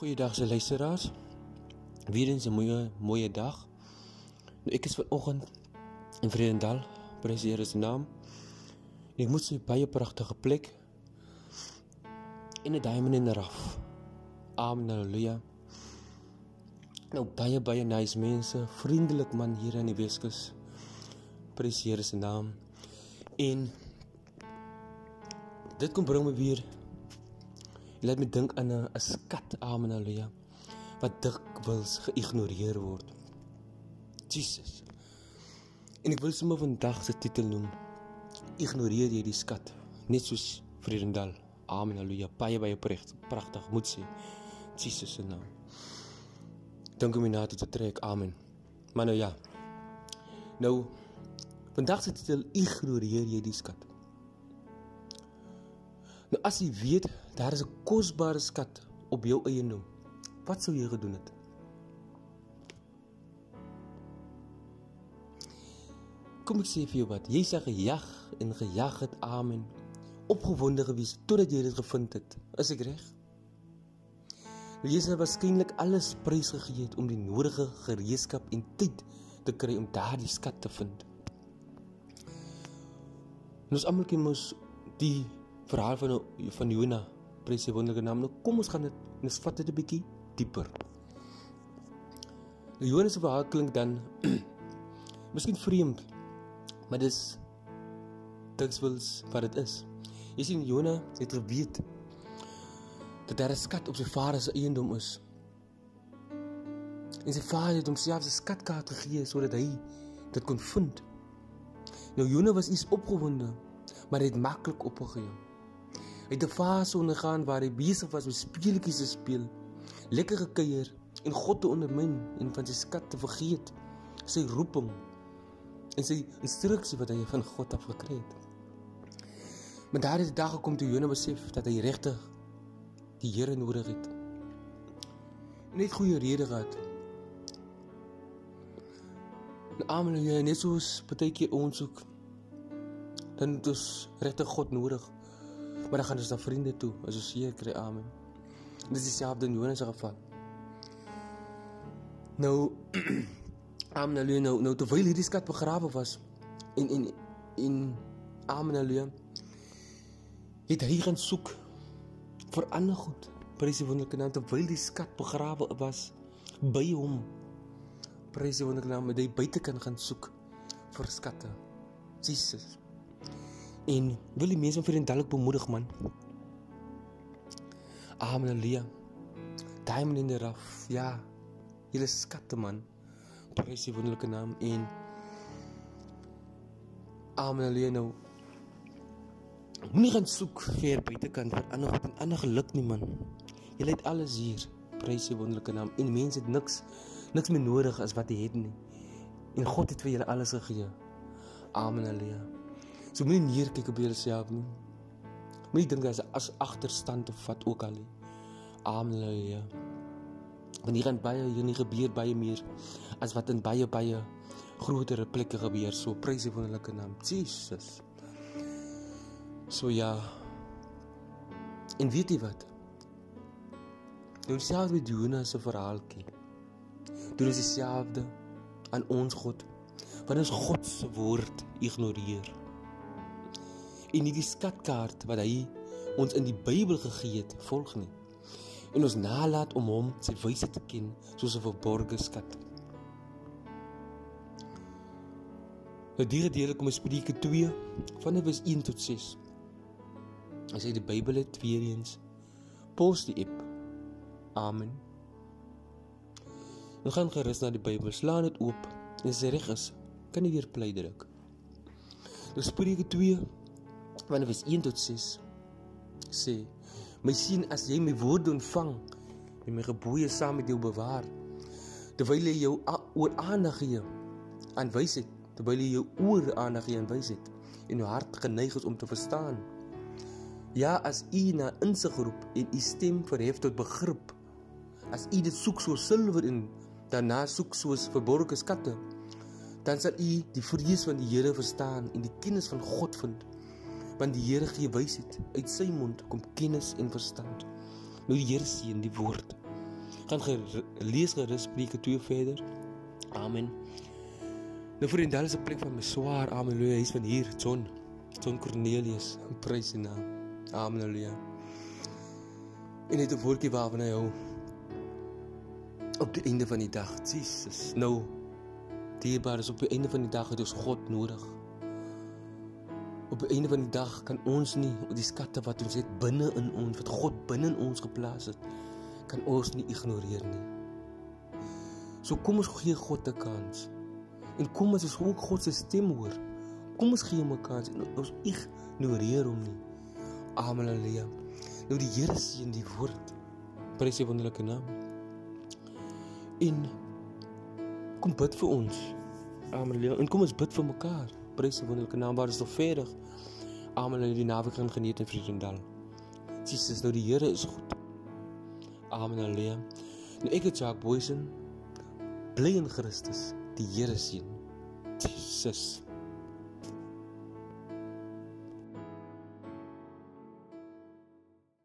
Goeiedag se luisteraars. Weer eens 'n mooi mooi dag. Nou ek is vanoggend in Vredendal, prys die Here se naam. Ek moet sê baie pragtige plek. In 'n diamond in the rough. Amen haleluja. Nou baie baie nice mense, vriendelik man hier in die Weskus. Prys die Here se naam. En dit kom bring my weer Jy laat my dink aan 'n skat, amen haleluja, wat dikwels geïgnoreer word. Jesus. En ek wil sommer vandag se titel noem: Ignoreer jy die skat, net soos Vredendal. Amen haleluja. Baie baie pragtig, pragtig moet sê. Jesus se naam. Dank u my na te trek. Amen. Maar nou ja. Nou vandag se titel: Ignoreer jy die skat. Nou as jy weet daar is 'n kosbare skat op jou eiendom, wat sou jy gedoen het? Kom ek sê vir jou wat, jy sê gejag en gejag het amen. Opgewonde gewees totdat jy dit gevind het. Is ek reg? Nou jy sê waarskynlik alles prys gegee het om die nodige gereedskap en tyd te kry om daardie skat te vind. Ons almal ken mos die verhaal van van Jona, prys sy wonderlike naam. Nou kom ons gaan dit ons vat dit 'n bietjie dieper. Die nou, Jona se verhaal klink dan miskien vreemd, maar dis dit wils wat dit is. Jy sien Jona het geweet dat daar 'n skat op sy vader se eiendom is. En sy vader het hom selfs 'n skatkaart gegee sodat hy dit kon vind. Nou Jona was iets opgewonde, maar hy het maklik opgegee. Het 'n fase ondergaan waar hy besig was om speletjies te speel, lekker gekuier en God te ondermin en van sy skat te vergeet. Sy roeping en sy instruksie wat hy van God af gekry het. Maar daar het die dag gekom toe Jona besef dat hy regtig die Here nodig het. Net goeie rede gehad. En amen, jy net soos baie keer ons ook dan het ons regtig God nodig. Maar dan gaan ons na vriende toe, as ons seker kry. Amen. Dit is dieselfde in Jonas se geval. Nou Amen alleluia nou nou terwyl hierdie skat begrawe was en en en Amen alleluia het hy gaan soek vir ander goed. Prys die wonderlike naam terwyl die skat begrawe was by hom. Prys die wonderlike naam dat hy buite kan gaan soek vir skatte. Jesus. En wil die mense vir inderdaad bemoedig man. Amen Elia. Diamond in the rough. Ja. Julle skatte man. Prys die wonderlike naam en Amen Elia nou. Moenie gaan soek ver buitekant vir ander wat en ander geluk nie man. Julle het alles hier. Prys die wonderlike naam. En mense het niks niks meer nodig as wat jy het nie. En God het vir julle alles gegee. Amen Elia. So moenie neer kyk op jouself nie. Moenie dink jy's as agterstand of wat ook al nie. Amen. Want hier gaan baie hier nie gebeur baie meer as wat in baie baie groter plekke gebeur. So prys die wonderlike naam Jesus. So ja. En weet jy wat? Doen selfs met Jonas se verhaaltjie. Doen dieselfde aan ons God. Want ons God se woord ignoreer en nie die skatkaart wat hy ons in die Bybel gegee het volg nie. En ons nalat om hom sy wysheid te ken soos 'n verborgde skat. Nou die gedeelte kom in Spreuke 2 van vers 1 tot 6. As jy die Bybel het weer eens pos die app. Amen. Ons gaan gerus na die Bybel, slaan dit oop en as dit reg is, kan jy weer play druk. Nou Spreuke 2 van vers 1 tot 6 sê my sien as jy my woorde ontvang en my gebooie saam met jou bewaar terwyl jy jou oor aandag gee aan wysheid terwyl jy jou oor aandag gee aan wysheid en jou hart geneig is om te verstaan ja as u na insig roep en u stem verhef tot begrip as u dit soek so silwer en daarna soek soos verborgde skatte dan sal u die vrees van die Here verstaan en die kennis van God vind want die Here gee wysheid uit sy mond kom kennis en verstand nou die Here sien die woord Gaan lees gerus Spreuke 2 verder. Amen. Nou en daar is 'n plek van my swaar. Amen. Halleluja. Hy's van hier, John. John Cornelius. Prys die naam. Amen. Halleluja. En dit 'n woordjie waarvan hy hou. Op die einde van die dag, Jesus. Nou dierbaar is op die einde van die dag het ons God nodig. Op die einde van die dag kan ons nie die skatte wat ons het binne in ons, wat God binne in ons geplaas het, kan ons nie ignoreer nie. So kom ons gee God 'n kans. En kom ons ook God se stem hoor. Kom ons gee hom 'n kans en ons ignoreer hom nie. Amen. Halleluja. Nou die Here seën die woord. Prys sy wonderlike naam. En kom bid vir ons. Amen. Halleluja. En kom ons bid vir mekaar. Prys sy wonderlike naam. Waar is nog verder? Amen. Halleluja. Die naweek gaan geniet in Vredendal. Jesus, nou die Here is goed. Amen. Halleluja. Nou ek het Jacques Boysen bly in Christus. Die Here sien. Jesus.